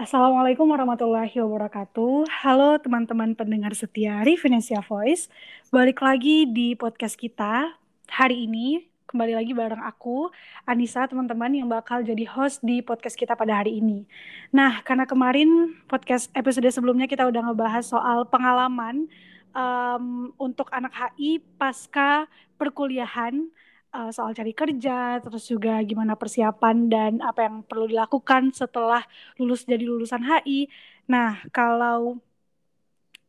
Assalamualaikum warahmatullahi wabarakatuh. Halo teman-teman pendengar setia Revenesia Voice. Balik lagi di podcast kita. Hari ini kembali lagi bareng aku, Anissa, teman-teman yang bakal jadi host di podcast kita pada hari ini. Nah, karena kemarin podcast episode sebelumnya kita udah ngebahas soal pengalaman um, untuk anak HI pasca perkuliahan uh, soal cari kerja, terus juga gimana persiapan dan apa yang perlu dilakukan setelah lulus jadi lulusan HI. Nah, kalau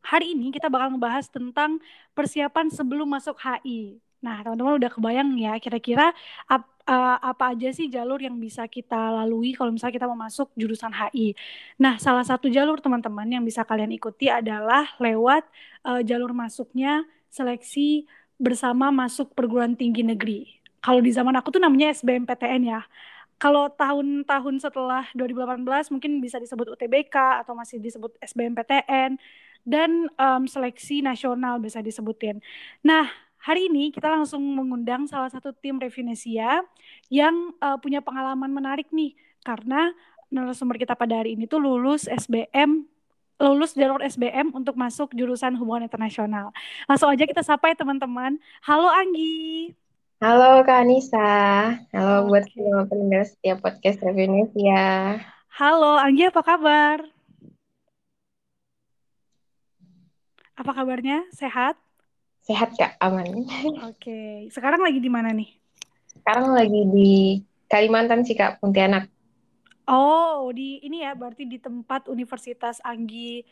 hari ini kita bakal ngebahas tentang persiapan sebelum masuk HI. Nah, teman-teman udah kebayang ya kira-kira ap, uh, apa aja sih jalur yang bisa kita lalui kalau misalnya kita mau masuk jurusan HI. Nah, salah satu jalur teman-teman yang bisa kalian ikuti adalah lewat uh, jalur masuknya seleksi bersama masuk perguruan tinggi negeri. Kalau di zaman aku tuh namanya SBMPTN ya. Kalau tahun-tahun setelah 2018 mungkin bisa disebut UTBK atau masih disebut SBMPTN dan um, seleksi nasional bisa disebutin. Nah, hari ini kita langsung mengundang salah satu tim Revinesia yang uh, punya pengalaman menarik nih karena narasumber kita pada hari ini tuh lulus SBM lulus jalur SBM untuk masuk jurusan hubungan internasional. Langsung aja kita sapa ya teman-teman. Halo Anggi. Halo Kak Anissa. Halo buat semua pendengar setiap podcast Revenesia. Halo Anggi, apa kabar? Apa kabarnya? Sehat? Sehat Kak, aman. Oke. Sekarang lagi di mana nih? Sekarang lagi di Kalimantan sih Kak, Pontianak. Oh, di ini ya, berarti di tempat Universitas Anggi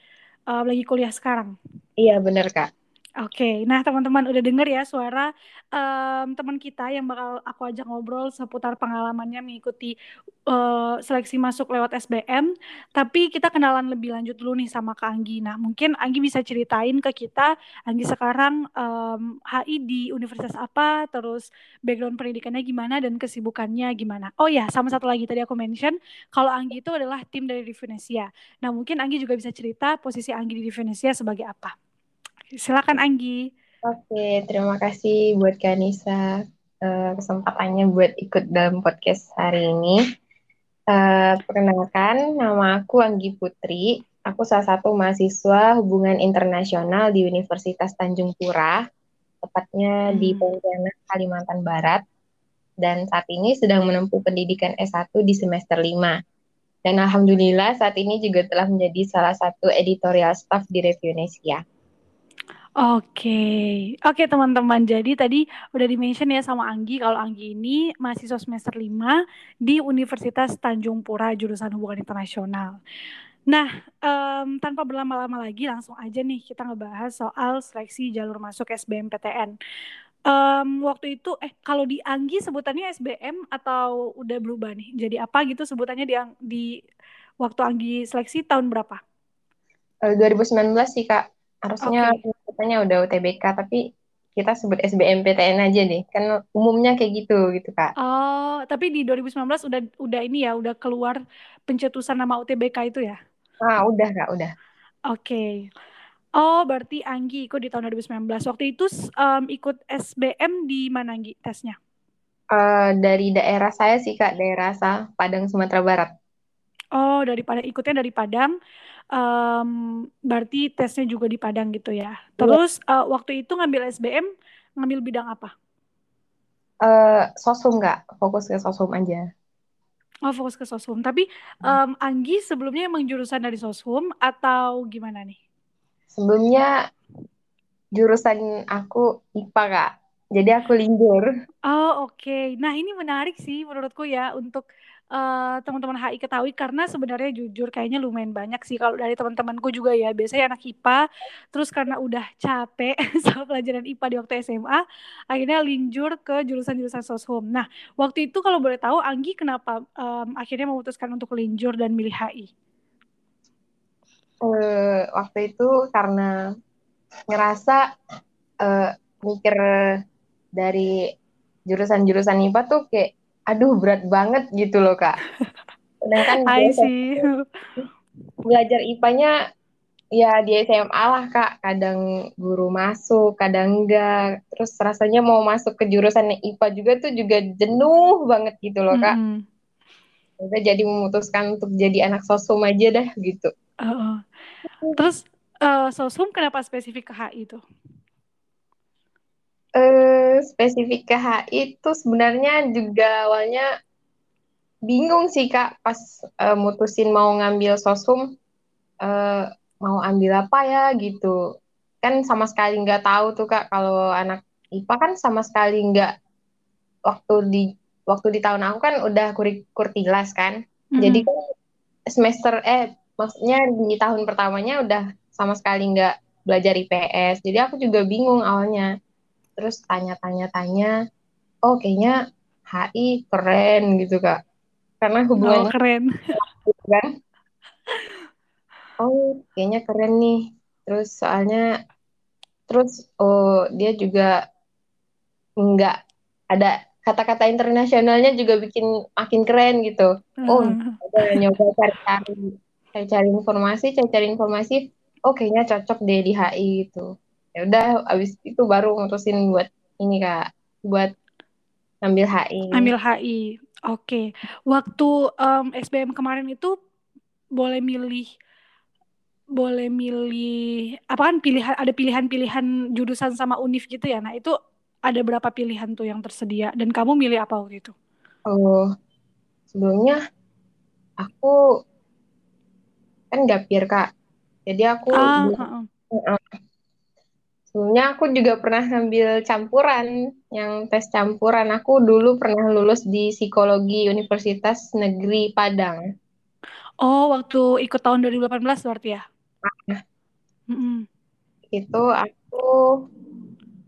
uh, lagi kuliah sekarang. Iya, benar, Kak. Oke, nah teman-teman udah denger ya suara um, teman kita yang bakal aku ajak ngobrol seputar pengalamannya mengikuti uh, seleksi masuk lewat SBM. Tapi kita kenalan lebih lanjut dulu nih sama Kak Anggi. Nah mungkin Anggi bisa ceritain ke kita, Anggi sekarang um, HI di universitas apa, terus background pendidikannya gimana dan kesibukannya gimana. Oh ya, sama satu lagi tadi aku mention kalau Anggi itu adalah tim dari Divinesia. Nah mungkin Anggi juga bisa cerita posisi Anggi di Divinesia sebagai apa. Silakan Anggi. Oke, terima kasih buat Kanisa uh, kesempatannya buat ikut dalam podcast hari ini. Uh, perkenalkan, nama aku Anggi Putri. Aku salah satu mahasiswa hubungan internasional di Universitas Tanjung Pura, tepatnya hmm. di Pontianak, Kalimantan Barat. Dan saat ini sedang menempuh pendidikan S1 di semester 5. Dan Alhamdulillah saat ini juga telah menjadi salah satu editorial staff di Reviewnesia. Oke, oke teman-teman. Jadi tadi udah di-mention ya sama Anggi kalau Anggi ini mahasiswa semester 5 di Universitas Tanjung Pura jurusan Hubungan Internasional. Nah, um, tanpa berlama-lama lagi langsung aja nih kita ngebahas soal seleksi jalur masuk SBMPTN. Um, waktu itu eh kalau di Anggi sebutannya SBM atau udah berubah nih? Jadi apa gitu sebutannya di di waktu Anggi seleksi tahun berapa? 2019 eh, sih Kak. Harusnya okay katanya udah UTBK tapi kita sebut SBMPTN aja deh. Kan umumnya kayak gitu gitu kak. Oh tapi di 2019 udah udah ini ya udah keluar pencetusan nama UTBK itu ya? Ah udah kak udah. Oke. Okay. oh berarti Anggi ikut di tahun 2019 waktu itu um, ikut SBM di mana Anggi tesnya? Uh, dari daerah saya sih kak daerah asal Padang Sumatera Barat. Oh dari Padang ikutnya dari Padang um, berarti tesnya juga di Padang gitu ya. Iya. Terus uh, waktu itu ngambil SBM ngambil bidang apa? Uh, sosum nggak, fokus ke sosum aja. Oh fokus ke sosum. Tapi um, Anggi sebelumnya emang jurusan dari sosum atau gimana nih? Sebelumnya jurusan aku IPA kak. Jadi aku lindur. Oh oke. Okay. Nah ini menarik sih menurutku ya untuk uh, teman-teman HI ketahui karena sebenarnya jujur kayaknya lumayan banyak sih kalau dari teman-temanku juga ya biasanya anak IPA terus karena udah capek sama pelajaran IPA di waktu SMA akhirnya linjur ke jurusan-jurusan soshum. Nah waktu itu kalau boleh tahu Anggi kenapa um, akhirnya memutuskan untuk linjur dan milih HI? Uh, eh, waktu itu karena ngerasa uh, mikir dari jurusan-jurusan IPA tuh kayak aduh berat banget gitu loh kak. Sedangkan I see. belajar IPA-nya ya di SMA lah kak. Kadang guru masuk, kadang enggak. Terus rasanya mau masuk ke jurusan IPA juga tuh juga jenuh banget gitu loh kak. Mm -hmm. udah jadi memutuskan untuk jadi anak sosum aja dah gitu Uh, terus uh, sosum kenapa spesifik ke HI itu? Uh, spesifik ke HI itu sebenarnya juga awalnya bingung sih kak pas uh, mutusin mau ngambil sosum uh, mau ambil apa ya gitu. Kan sama sekali nggak tahu tuh kak kalau anak IPA kan sama sekali nggak waktu di waktu di tahun aku kan udah kurik kurtilas kan. Mm-hmm. jadi kan semester eh maksudnya di tahun pertamanya udah sama sekali nggak belajar IPS jadi aku juga bingung awalnya terus tanya-tanya-tanya oh kayaknya HI keren gitu kak karena hubungannya oh, keren gitu kan oh kayaknya keren nih terus soalnya terus oh dia juga nggak ada kata-kata internasionalnya juga bikin makin keren gitu. Oh, hmm. udah nyoba cari-cari, cari-cari informasi, cari-cari informasi. Oh, kayaknya cocok deh di HI gitu. Ya udah, abis itu baru ngutusin buat ini kak, buat ambil HI. Ambil HI, oke. Okay. Waktu um, SBM kemarin itu boleh milih boleh milih apa kan pilihan ada pilihan-pilihan jurusan sama univ gitu ya nah itu ada berapa pilihan tuh yang tersedia dan kamu milih apa waktu itu? Oh, sebelumnya aku kan gapir kak, jadi aku ah, uh, uh. Sebelumnya aku juga pernah ngambil campuran, yang tes campuran. Aku dulu pernah lulus di psikologi Universitas Negeri Padang. Oh, waktu ikut tahun 2018 berarti ya? Nah, mm -hmm. itu aku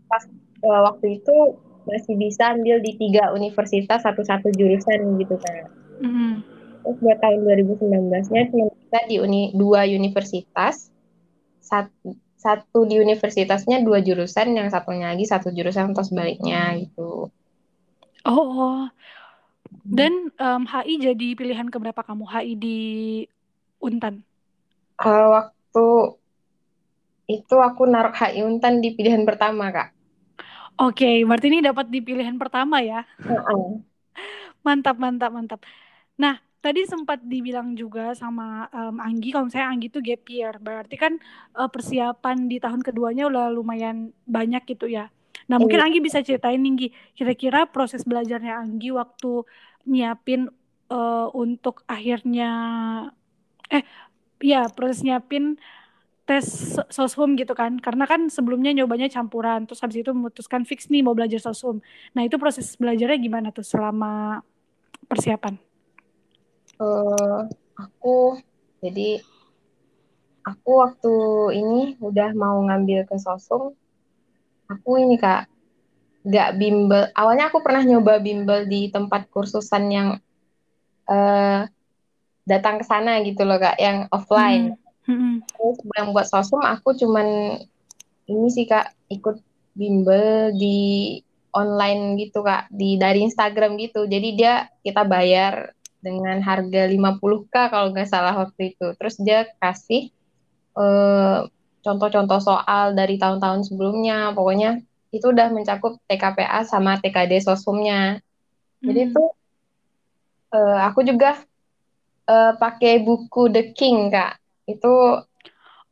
pas uh, waktu itu masih bisa ambil di tiga universitas satu-satu jurusan gitu kan. Mm. Terus buat tahun 2019-nya cuma bisa di uni, dua universitas, satu, satu di universitasnya dua jurusan, yang satunya lagi satu jurusan atau sebaliknya gitu. Oh, oh. dan um, HI jadi pilihan keberapa kamu HI di Untan? Uh, waktu itu aku naruh HI Untan di pilihan pertama kak. Oke, okay, berarti ini dapat di pilihan pertama ya. Mantap, mantap, mantap. Nah, tadi sempat dibilang juga sama um, Anggi, kalau misalnya Anggi itu gap year, berarti kan uh, persiapan di tahun keduanya udah lumayan banyak gitu ya. Nah, mungkin iya. Anggi bisa ceritain nih, kira-kira proses belajarnya Anggi waktu nyiapin uh, untuk akhirnya, eh, ya proses nyiapin tes soshum gitu kan. Karena kan sebelumnya nyobanya campuran terus habis itu memutuskan fix nih mau belajar soshum nah itu proses belajarnya gimana tuh selama persiapan uh, aku jadi aku waktu ini udah mau ngambil ke soshum aku ini kak nggak bimbel awalnya aku pernah nyoba bimbel di tempat kursusan yang uh, datang ke sana gitu loh kak yang offline hmm Hmm. Terus yang buat sosum aku cuman ini sih kak ikut bimbel di online gitu kak di dari Instagram gitu. Jadi dia kita bayar dengan harga 50k kalau nggak salah waktu itu. Terus dia kasih contoh contoh-contoh soal dari tahun-tahun sebelumnya. Pokoknya itu udah mencakup TKPA sama TKD sosumnya. Jadi hmm. itu uh, aku juga uh, pakai buku The King kak itu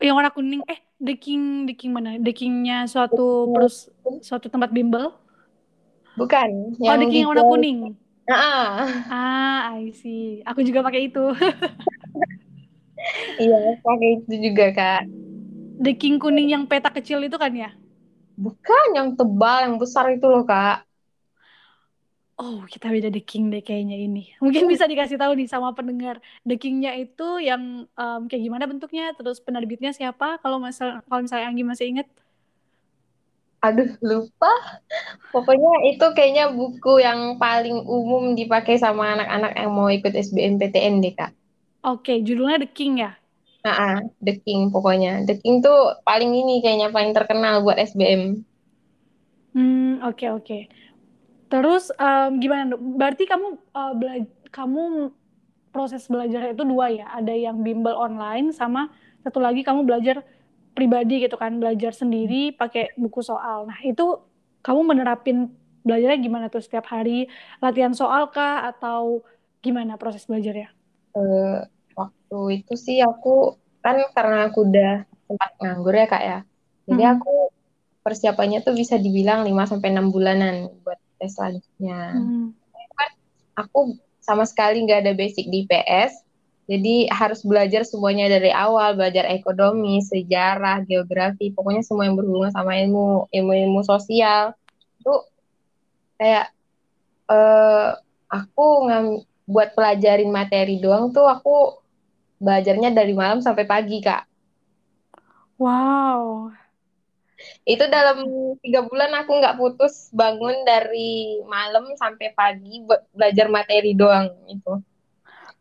yang warna kuning eh the king the king mana the kingnya suatu perus suatu tempat bimbel bukan oh the king yang warna kuning ah ah I see. Aku juga pakai itu. Iya pakai itu juga kak. The king kuning yang peta kecil itu kan ya? Bukan yang tebal yang besar itu loh kak. Oh kita beda The King deh kayaknya ini. Mungkin bisa dikasih tahu nih sama pendengar. The King-nya itu yang um, kayak gimana bentuknya, terus penerbitnya siapa? Kalau misal kalau misalnya Anggi masih inget? Aduh lupa. Pokoknya itu kayaknya buku yang paling umum dipakai sama anak-anak yang mau ikut SBMPTN deh kak. Oke, okay, judulnya The King ya? Nah, The King pokoknya. The King tuh paling ini kayaknya paling terkenal buat SBM. Hmm, oke okay, oke. Okay. Terus um, gimana? Berarti kamu uh, bela kamu proses belajar itu dua ya? Ada yang bimbel online sama satu lagi kamu belajar pribadi gitu kan, belajar sendiri pakai buku soal. Nah, itu kamu menerapin belajarnya gimana tuh setiap hari? Latihan soal kah atau Gimana proses belajarnya? Uh, waktu itu sih aku kan karena aku udah sempat nganggur ya kak ya. Jadi hmm. aku persiapannya tuh bisa dibilang 5 sampai enam bulanan buat tes selanjutnya. Hmm. Aku sama sekali nggak ada basic di IPS. Jadi harus belajar semuanya dari awal, belajar ekonomi, sejarah, geografi, pokoknya semua yang berhubungan sama ilmu, ilmu-ilmu sosial. Itu kayak uh, aku ngam, buat pelajarin materi doang tuh aku belajarnya dari malam sampai pagi, Kak. Wow. Itu dalam tiga bulan aku nggak putus bangun dari malam sampai pagi buat belajar materi doang itu.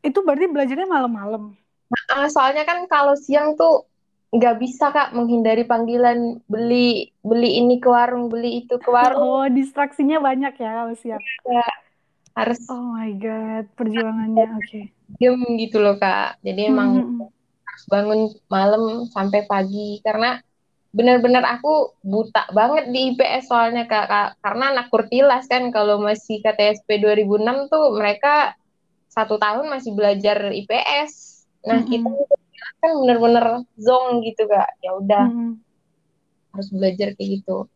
Itu berarti belajarnya malam-malam. Nah, soalnya kan kalau siang tuh nggak bisa kak menghindari panggilan beli beli ini ke warung beli itu ke warung. Oh distraksinya banyak ya kalau siang. Ya, harus. Oh my god perjuangannya oke. Okay. Diem gitu loh kak. Jadi emang mm -hmm. harus bangun malam sampai pagi karena benar-benar aku buta banget di IPS soalnya kak, kak karena anak kurtilas kan kalau masih KTSP 2006 tuh mereka satu tahun masih belajar IPS. Nah, mm -hmm. kita kan bener-bener zong gitu kak. Ya udah mm -hmm. harus belajar kayak gitu.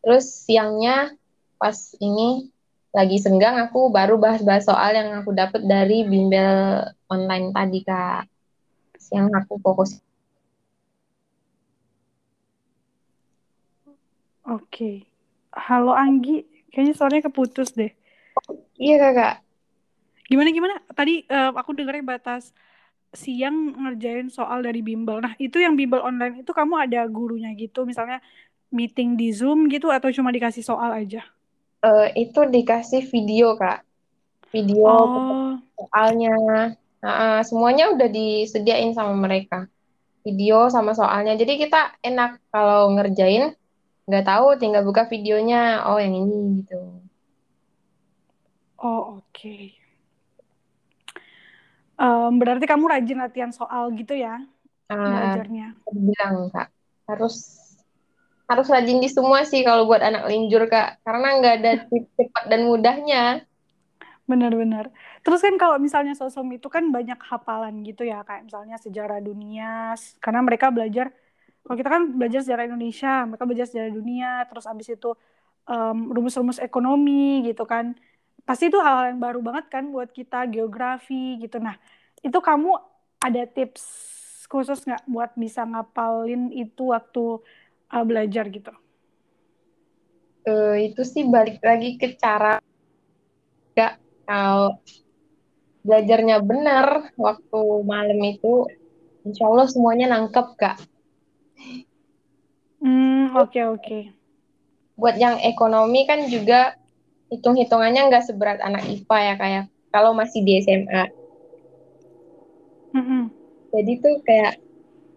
Terus siangnya pas ini lagi senggang aku baru bahas-bahas soal yang aku dapat dari bimbel online tadi kak. Siang aku fokus. Oke. Halo Anggi, kayaknya suaranya keputus deh. Iya kakak. Gimana gimana? Tadi uh, aku dengarnya batas siang ngerjain soal dari bimbel. Nah, itu yang bimbel online itu kamu ada gurunya gitu, misalnya meeting di Zoom gitu atau cuma dikasih soal aja? Uh, itu dikasih video, Kak. Video oh. soalnya. Uh, semuanya udah disediain sama mereka. Video sama soalnya. Jadi kita enak kalau ngerjain nggak tahu tinggal buka videonya. Oh, yang ini gitu. Oh, oke. Okay. Um, berarti kamu rajin latihan soal gitu ya uh, belajarnya? Bilang kak, harus harus rajin di semua sih kalau buat anak linjur kak, karena nggak ada cepat dan mudahnya. Benar-benar. Terus kan kalau misalnya sosum itu kan banyak hafalan gitu ya, kayak misalnya sejarah dunia, karena mereka belajar, kalau kita kan belajar sejarah Indonesia, mereka belajar sejarah dunia, terus abis itu um, rumus-rumus ekonomi gitu kan pasti itu hal, hal yang baru banget kan buat kita geografi gitu. Nah itu kamu ada tips khusus nggak buat bisa ngapalin itu waktu uh, belajar gitu? Uh, itu sih balik lagi ke cara nggak kalau belajarnya benar waktu malam itu insya Allah semuanya nangkep kak. Hmm oke okay, oke. Okay. buat yang ekonomi kan juga hitung-hitungannya nggak seberat anak IPA ya kayak kalau masih di SMA. Mm-hmm. Jadi tuh kayak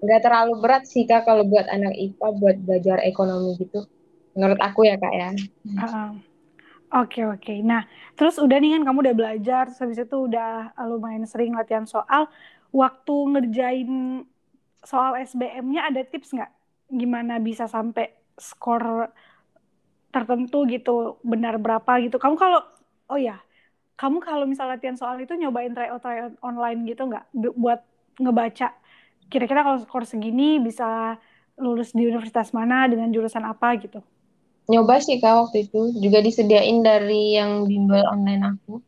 nggak terlalu berat sih kak kalau buat anak IPA buat belajar ekonomi gitu. Menurut aku ya kak ya. Oke uh, oke. Okay, okay. Nah terus udah nih kan kamu udah belajar, terus habis itu udah lumayan sering latihan soal. Waktu ngerjain soal SBM-nya ada tips nggak? Gimana bisa sampai skor tertentu gitu benar berapa gitu. Kamu kalau oh ya kamu kalau misalnya latihan soal itu nyobain tryout tryout online gitu nggak? Buat ngebaca kira-kira kalau skor segini bisa lulus di universitas mana dengan jurusan apa gitu? Nyoba sih kak waktu itu. Juga disediain dari yang bimbel online aku.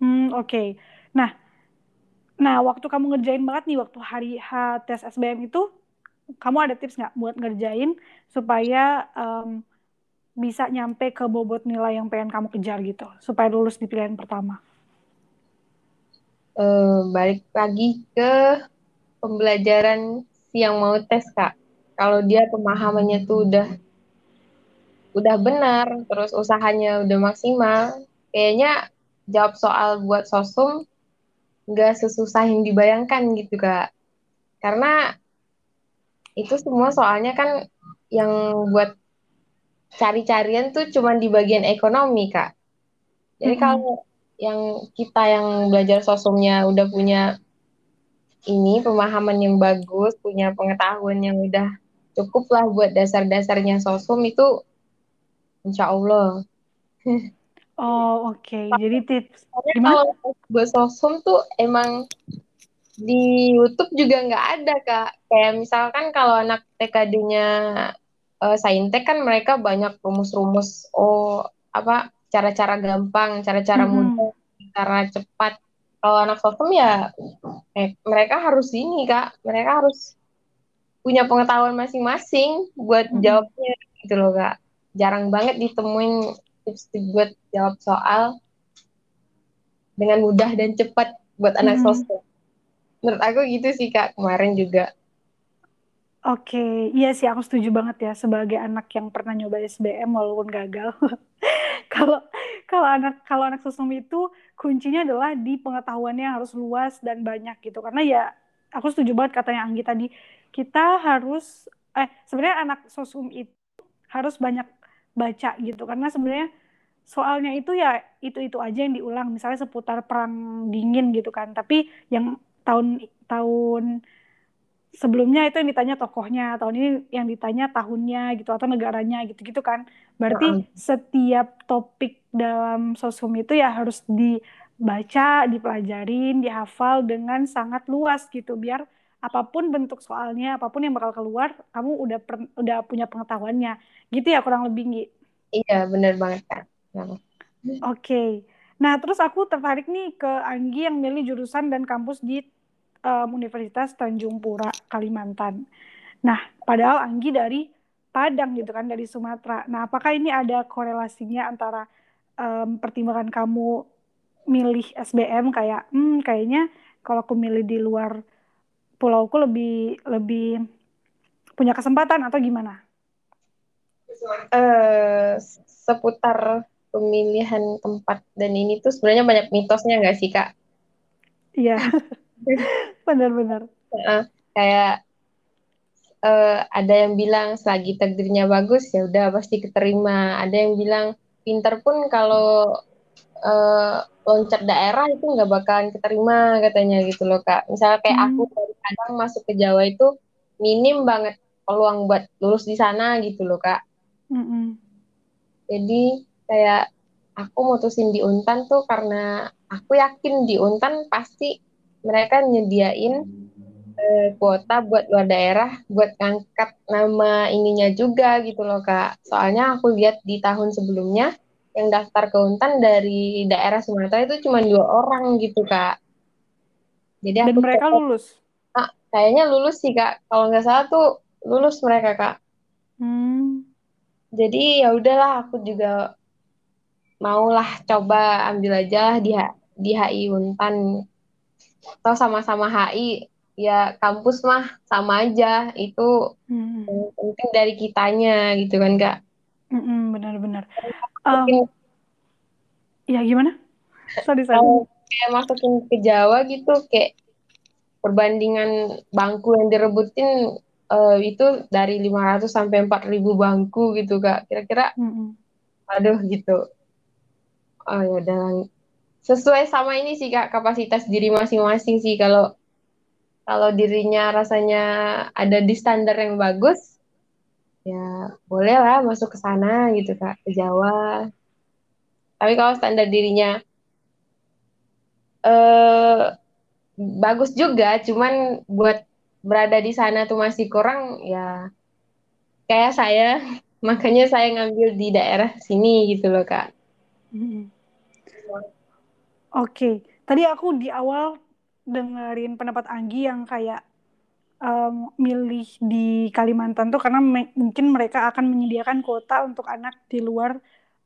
Hmm oke. Okay. nah nah waktu kamu ngerjain banget nih waktu hari H tes SBM itu kamu ada tips nggak buat ngerjain supaya um, bisa nyampe ke bobot nilai yang pengen kamu kejar gitu supaya lulus di pilihan pertama? Uh, balik lagi ke pembelajaran si yang mau tes kak. Kalau dia pemahamannya tuh udah udah benar, terus usahanya udah maksimal, kayaknya jawab soal buat sosum nggak sesusah yang dibayangkan gitu kak. Karena itu semua soalnya kan yang buat cari-carian tuh cuma di bagian ekonomi kak. Jadi mm-hmm. kalau yang kita yang belajar sosumnya udah punya ini pemahaman yang bagus, punya pengetahuan yang udah cukup lah buat dasar-dasarnya sosum itu insya Allah. Oh oke, okay. jadi tips. Gimana? kalau buat sosum tuh emang di YouTube juga nggak ada kak. Kayak misalkan kalau anak TKD-nya uh, Saintek kan mereka banyak rumus-rumus. Oh apa cara-cara gampang, cara-cara Mm-hmm. mudah, cara cepat. Kalau anak sosum ya eh, mereka harus ini kak, mereka harus punya pengetahuan masing-masing buat Mm-hmm. jawabnya gitu loh kak. Jarang banget ditemuin tips-tips buat jawab soal dengan mudah dan cepat buat anak Mm-hmm. sosum. Menurut aku gitu sih kak kemarin juga. Oke, okay. iya sih aku setuju banget ya sebagai anak yang pernah nyoba SBM walaupun gagal. Kalau kalau anak kalau anak sosum itu kuncinya adalah di pengetahuannya harus luas dan banyak gitu. Karena ya aku setuju banget katanya Anggi tadi, kita harus eh sebenarnya anak sosum itu harus banyak baca gitu. Karena sebenarnya soalnya itu ya itu-itu aja yang diulang, misalnya seputar perang dingin gitu kan. Tapi yang tahun tahun sebelumnya itu yang ditanya tokohnya, tahun ini yang ditanya tahunnya gitu atau negaranya gitu-gitu kan. Berarti setiap topik dalam sosum itu ya harus dibaca, dipelajarin, dihafal dengan sangat luas gitu biar apa pun bentuk soalnya, apa pun yang bakal keluar, kamu udah per, udah punya pengetahuannya. Gitu ya kurang lebih Gi. Iya, benar banget kan. Oke. Okay. Nah, terus aku tertarik nih ke Anggi yang milih jurusan dan kampus di um, Universitas Tanjung Pura, Kalimantan. Nah, padahal Anggi dari Padang gitu kan, dari Sumatera. Nah, apakah ini ada korelasinya antara um, pertimbangan kamu milih SBM kayak, hmm, kayaknya kalau aku milih di luar pulauku lebih lebih punya kesempatan atau gimana? Uh, seputar pemilihan tempat dan ini tuh sebenarnya banyak mitosnya nggak sih kak? Iya. benar-benar uh, kayak uh, ada yang bilang selagi takdirnya bagus ya udah pasti keterima ada yang bilang pinter pun kalau uh, loncat daerah itu nggak bakalan keterima katanya gitu loh kak misalnya kayak hmm. aku dari Padang masuk ke Jawa itu minim banget peluang buat lulus di sana gitu loh kak mm -hmm. jadi kayak aku mutusin di Untan tuh karena aku yakin di Untan pasti mereka nyediain uh, kuota buat luar daerah buat ngangkat nama ininya juga gitu loh kak. Soalnya aku lihat di tahun sebelumnya yang daftar ke Untan dari daerah Sumatera itu cuma dua orang gitu kak. Jadi dan aku mereka kata, lulus? Ah, kayaknya lulus sih kak. Kalau nggak salah tuh lulus mereka kak. Hmm. jadi ya udahlah aku juga maulah coba ambil aja di di HI Untan atau sama-sama HI ya kampus mah sama aja. Itu hmm. penting dari kitanya gitu kan kak? Hmm, benar-benar um, ya gimana? Sorry sorry. Kayak masukin ke Jawa gitu kayak perbandingan bangku yang direbutin uh, itu dari 500 sampai 4000 bangku gitu kak. Kira-kira hmm. aduh gitu. Oh ya udah sesuai sama ini sih kak kapasitas diri masing-masing sih. Kalau kalau dirinya rasanya ada di standar yang bagus ya boleh lah masuk ke sana gitu kak ke Jawa. Tapi kalau standar dirinya eh bagus juga cuman buat berada di sana tuh masih kurang ya kayak saya. Makanya saya ngambil di daerah sini gitu loh kak. Hmm. Oke, tadi aku di awal dengerin pendapat Anggi yang kayak um, milih di Kalimantan tuh karena mungkin mereka akan menyediakan kuota untuk anak di luar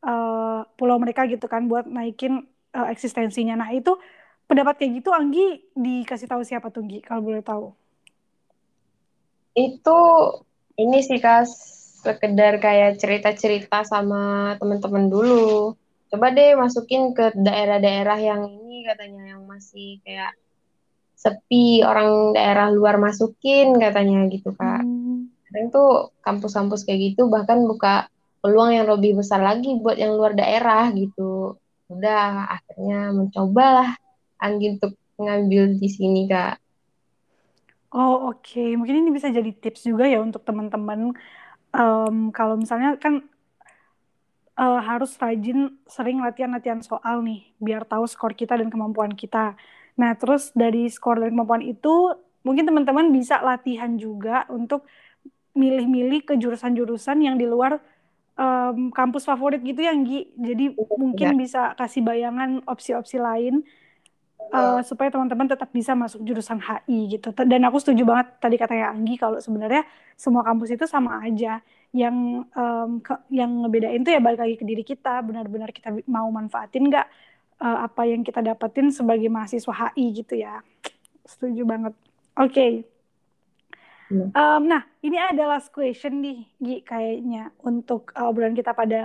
uh, pulau mereka gitu kan buat naikin uh, eksistensinya. Nah itu pendapat kayak gitu Anggi dikasih tahu siapa tuh Anggi kalau boleh tahu? Itu ini sih kas sekedar kayak cerita-cerita sama teman-teman dulu coba deh masukin ke daerah-daerah yang ini katanya yang masih kayak sepi orang daerah luar masukin katanya gitu kak. Hmm. Kadang tuh kampus-kampus kayak gitu bahkan buka peluang yang lebih besar lagi buat yang luar daerah gitu. Udah akhirnya mencobalah Anggi untuk ngambil di sini kak. Oh oke, okay. mungkin ini bisa jadi tips juga ya untuk teman-teman um, kalau misalnya kan uh, harus rajin sering latihan-latihan soal nih biar tahu skor kita dan kemampuan kita. Nah, terus dari skor dan kemampuan itu mungkin teman-teman bisa latihan juga untuk milih-milih ke jurusan-jurusan yang di luar um, kampus favorit gitu ya, Gi. Jadi ya. mungkin bisa kasih bayangan opsi-opsi lain uh, supaya teman-teman tetap bisa masuk jurusan HI gitu. Dan aku setuju banget tadi katanya Anggi kalau sebenarnya semua kampus itu sama aja yang um, ke, yang ngebedain tuh ya balik lagi ke diri kita benar-benar kita mau manfaatin nggak uh, apa yang kita dapetin sebagai mahasiswa HI gitu ya. Setuju banget. Oke. Okay. um, iya. nah ini adalah last question nih Gi, kayaknya untuk uh, obrolan kita pada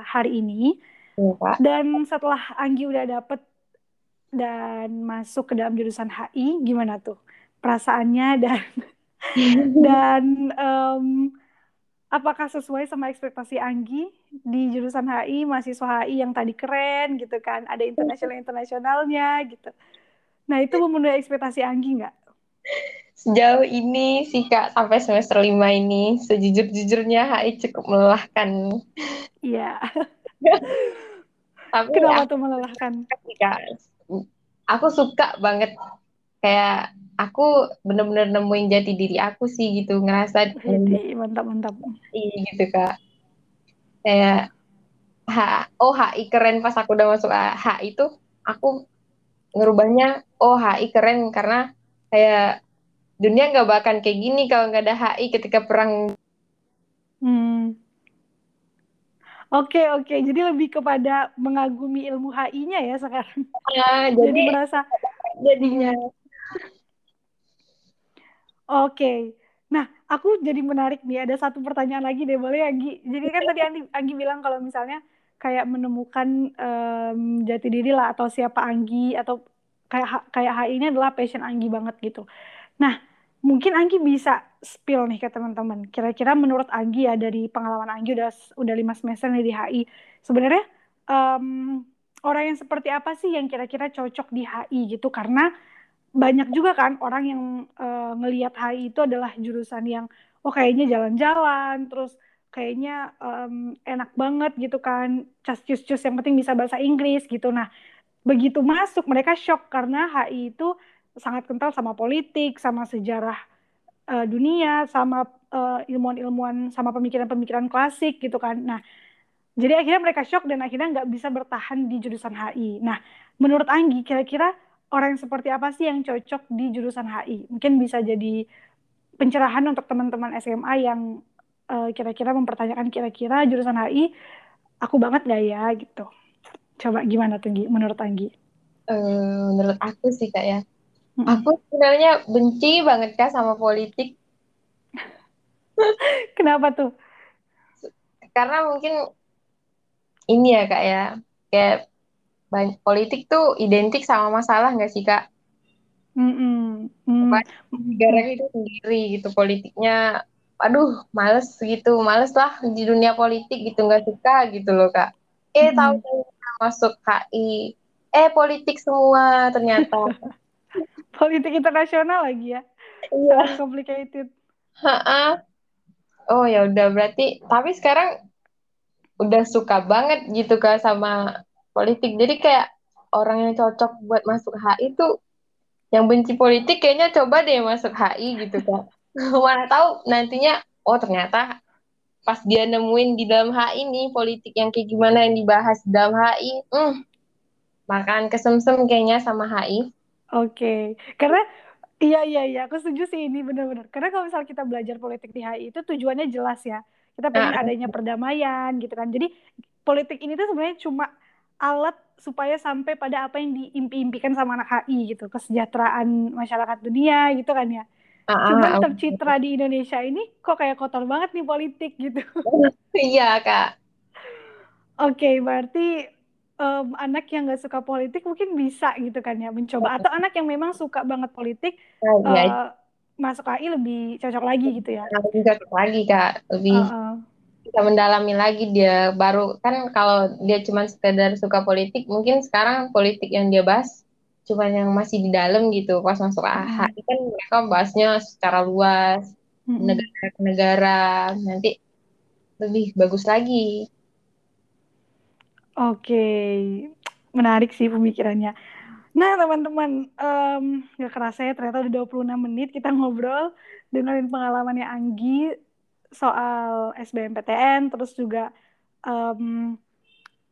hari ini. Ya, dan setelah Anggi udah dapet dan masuk ke dalam jurusan HI gimana tuh perasaannya? Dan dan um, apakah sesuai sama ekspektasi Anggi di jurusan HI, mahasiswa HI yang tadi keren gitu kan, ada internasional internasionalnya gitu. Nah itu memenuhi ekspektasi Anggi nggak? Sejauh ini sih kak sampai semester lima ini sejujur-jujurnya HI cukup melelahkan. Iya. Tapi Kenapa ya, tuh melelahkan? Kak, aku suka banget kayak aku bener-bener nemuin jati diri aku sih gitu ngerasa Jadi, mantap mantap. Iya gitu kak. Kayak H oh HI keren pas aku udah masuk HI itu aku ngerubahnya oh HI keren karena kayak dunia nggak bakal kayak gini kalau nggak ada HI ketika perang. Hmm. Oke oke, jadi lebih kepada mengagumi ilmu HI-nya ya sekarang. Ya, jadi, jadi merasa jadinya Oke. Nah, aku jadi menarik nih. Ada satu pertanyaan lagi deh, boleh Anggi? Jadi kan tadi Anggi, Anggi bilang kalau misalnya kayak menemukan um, jati diri lah atau siapa Anggi atau kayak kayak HI ini adalah passion Anggi banget gitu. Nah, mungkin Anggi bisa spill nih ke teman-teman. Kira-kira menurut Anggi ya dari pengalaman Anggi udah udah lima semester nih di HI. Sebenarnya um, orang yang seperti apa sih yang kira-kira cocok di HI gitu? Karena banyak juga kan orang yang uh, ngelihat HI itu adalah jurusan yang oh kayaknya jalan-jalan terus kayaknya um, enak banget gitu kan cus-cus yang penting bisa bahasa Inggris gitu. Nah begitu masuk mereka shock karena HI itu sangat kental sama politik sama sejarah uh, dunia sama uh, ilmuwan-ilmuwan sama pemikiran-pemikiran klasik gitu kan. Nah jadi akhirnya mereka shock dan akhirnya nggak bisa bertahan di jurusan HI nah menurut Anggi kira-kira orang yang seperti apa sih yang cocok di jurusan HI? Mungkin bisa jadi pencerahan untuk teman-teman SMA yang uh, kira-kira mempertanyakan kira-kira jurusan HI aku banget gak ya gitu. Coba gimana tuh menurut Anggi? Uh, menurut aku sih kak ya. hmm Aku sebenarnya benci banget kak sama politik. Kenapa tuh? Karena mungkin ini ya kak ya, kayak banyak, politik tuh identik sama masalah nggak sih kak? Mm-mm. Mm. Negara itu sendiri gitu politiknya, aduh males gitu, males lah di dunia politik gitu nggak suka gitu loh kak. Eh mm. tahu masuk KI, eh politik semua ternyata. politik internasional lagi ya? Iya. Complicated. Ha-ha. Oh ya udah berarti, tapi sekarang udah suka banget gitu kak sama politik. Jadi kayak orang yang cocok buat masuk HI itu yang benci politik kayaknya coba deh masuk HI gitu kan. Mana tahu nantinya oh ternyata pas dia nemuin di dalam HI nih politik yang kayak gimana yang dibahas di dalam HI, hmm, makan kesemsem kayaknya sama HI. Oke, okay. karena iya iya iya, aku setuju sih ini benar-benar. Karena kalau misal kita belajar politik di HI itu tujuannya jelas ya. Kita pengen nah. adanya perdamaian gitu kan. Jadi politik ini tuh sebenarnya cuma alat supaya sampai pada apa yang diimpi-impikan sama anak HI gitu, kesejahteraan masyarakat dunia gitu kan ya. Uh, Cuman uh, tercitra di Indonesia ini kok kayak kotor banget nih politik gitu. Iya kak. Oke, okay, berarti um, anak yang nggak suka politik mungkin bisa gitu kan ya mencoba. Atau anak yang memang suka banget politik uh, uh, masuk HI lebih cocok lagi gitu ya. Lebih cocok lagi kak, lebih. Uh -uh bisa mendalami lagi dia baru kan kalau dia cuma sekedar suka politik mungkin sekarang politik yang dia bahas cuma yang masih di dalam gitu pas masuk AHI hmm. kan mereka bahasnya secara luas hmm. negara ke negara nanti lebih bagus lagi Oke, menarik sih pemikirannya. Nah, teman-teman, um, gak kerasa ya ternyata udah 26 menit kita ngobrol dengerin pengalamannya Anggi soal SBMPTN, terus juga um,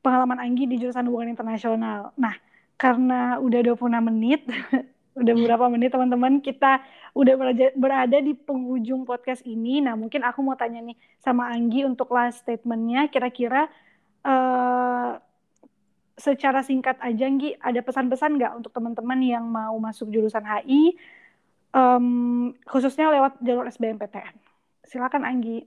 pengalaman Anggi di jurusan hubungan internasional. Nah, karena udah 26 menit, udah beberapa menit teman-teman, kita udah berada di penghujung podcast ini. Nah, mungkin aku mau tanya nih sama Anggi untuk last statementnya, kira-kira uh, secara singkat aja, Nggi, ada pesan-pesan nggak untuk teman-teman yang mau masuk jurusan HI, um, khususnya lewat jalur SBMPTN? Silakan, Anggi.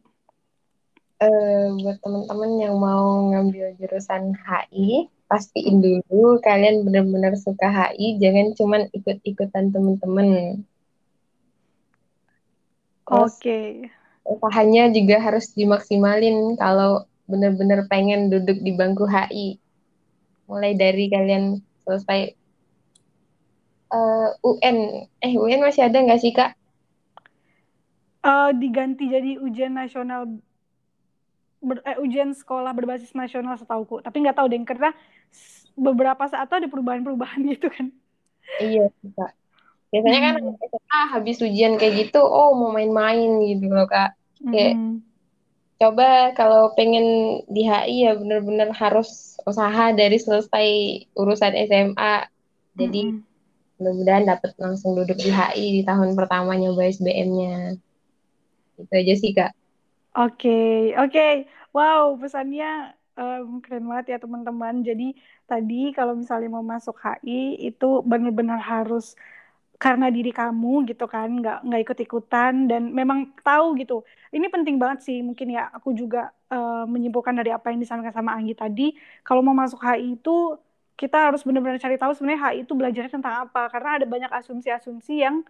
Uh, buat teman-teman yang mau ngambil jurusan HI, pastiin dulu kalian benar-benar suka HI, jangan cuman ikut-ikutan teman-teman. Oke. Okay. Usahanya juga harus dimaksimalin kalau benar-benar pengen duduk di bangku HI mulai dari kalian selesai uh, eh, UN eh UN masih ada nggak sih kak uh, diganti jadi ujian nasional ber, eh, ujian sekolah berbasis nasional setauku tapi nggak tahu deh karena beberapa saat tuh ada perubahan-perubahan gitu kan iya kak biasanya kan hmm. SMA habis ujian kayak gitu oh mau main-main gitu loh kak kayak hmm coba kalau pengen di HI ya bener-bener harus usaha dari selesai urusan SMA. Jadi mm -hmm. mudah-mudahan dapat langsung duduk di HI di tahun pertama nyoba SBM-nya. Itu aja sih kak. Oke, oke. Wow, pesannya um, keren banget ya teman-teman. Jadi tadi kalau misalnya mau masuk HI itu benar-benar harus karena diri kamu gitu kan nggak nggak ikut ikutan dan memang tahu gitu ini penting banget sih mungkin ya aku juga uh, menyimpulkan dari apa yang disampaikan sama Anggi tadi kalau mau masuk HI itu kita harus benar-benar cari tahu sebenarnya HI itu belajarnya tentang apa karena ada banyak asumsi-asumsi yang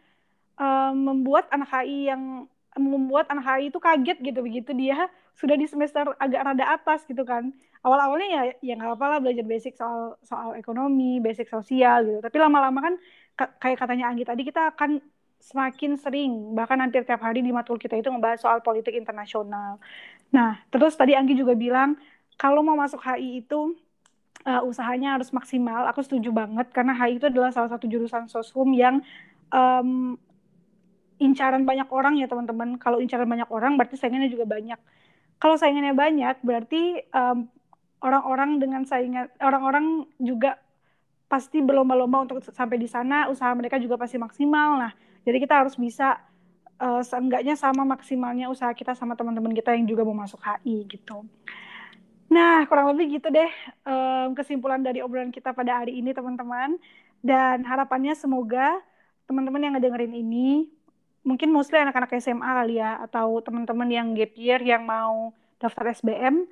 uh, membuat anak HI yang membuat anak HI itu kaget gitu begitu dia sudah di semester agak rada atas gitu kan awal-awalnya ya ya nggak apa-apa lah belajar basic soal soal ekonomi basic sosial gitu tapi lama-lama kan kayak katanya Anggi tadi kita akan semakin sering bahkan hampir tiap hari di matkul kita itu ngebahas soal politik internasional. Nah, terus tadi Anggi juga bilang kalau mau masuk HI itu uh, usahanya harus maksimal. Aku setuju banget karena HI itu adalah salah satu jurusan sosum yang um, incaran banyak orang ya teman-teman. Kalau incaran banyak orang berarti saingannya juga banyak. Kalau saingannya banyak berarti um, orang-orang dengan saingan orang-orang juga pasti berlomba-lomba untuk sampai di sana, usaha mereka juga pasti maksimal. Nah, jadi kita harus bisa uh, seenggaknya sama maksimalnya usaha kita sama teman-teman kita yang juga mau masuk HI gitu. Nah, kurang lebih gitu deh um, kesimpulan dari obrolan kita pada hari ini, teman-teman. Dan harapannya semoga teman-teman yang ngedengerin ini, mungkin mostly anak-anak SMA kali ya, atau teman-teman yang gap year yang mau daftar SBM,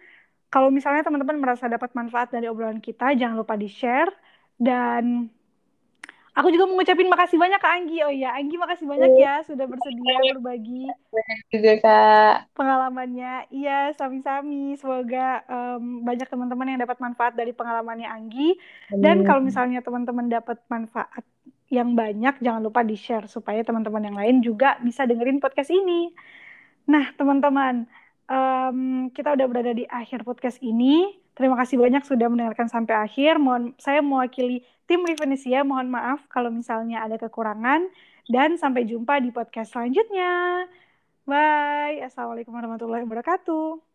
kalau misalnya teman-teman merasa dapat manfaat dari obrolan kita, jangan lupa di-share dan aku juga mau ngucapin makasih banyak ke Anggi. Oh iya, Anggi makasih banyak ya sudah bersedia berbagi juga Kak pengalamannya. Iya, sami-sami. Semoga um, banyak teman-teman yang dapat manfaat dari pengalamannya Anggi. Dan kalau misalnya teman-teman dapat manfaat yang banyak, jangan lupa di-share supaya teman-teman yang lain juga bisa dengerin podcast ini. Nah, teman-teman, um, kita udah berada di akhir podcast ini. Terima kasih banyak sudah mendengarkan sampai akhir. Mohon saya mewakili tim Rivenesia, mohon maaf kalau misalnya ada kekurangan dan sampai jumpa di podcast selanjutnya. Bye. Assalamualaikum warahmatullahi wabarakatuh.